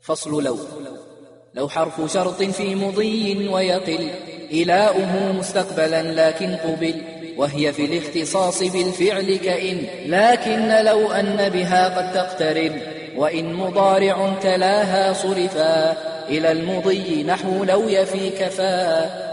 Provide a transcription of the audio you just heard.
فصل لو. لو حرف شرط في مضي ويقل إلاؤه مستقبلا لكن قبل وهي في الاختصاص بالفعل كإن. لكن لو أن بها قد تقترب وإن مضارع تلاها صرفا إلى المضي نحو لو يفي كفا.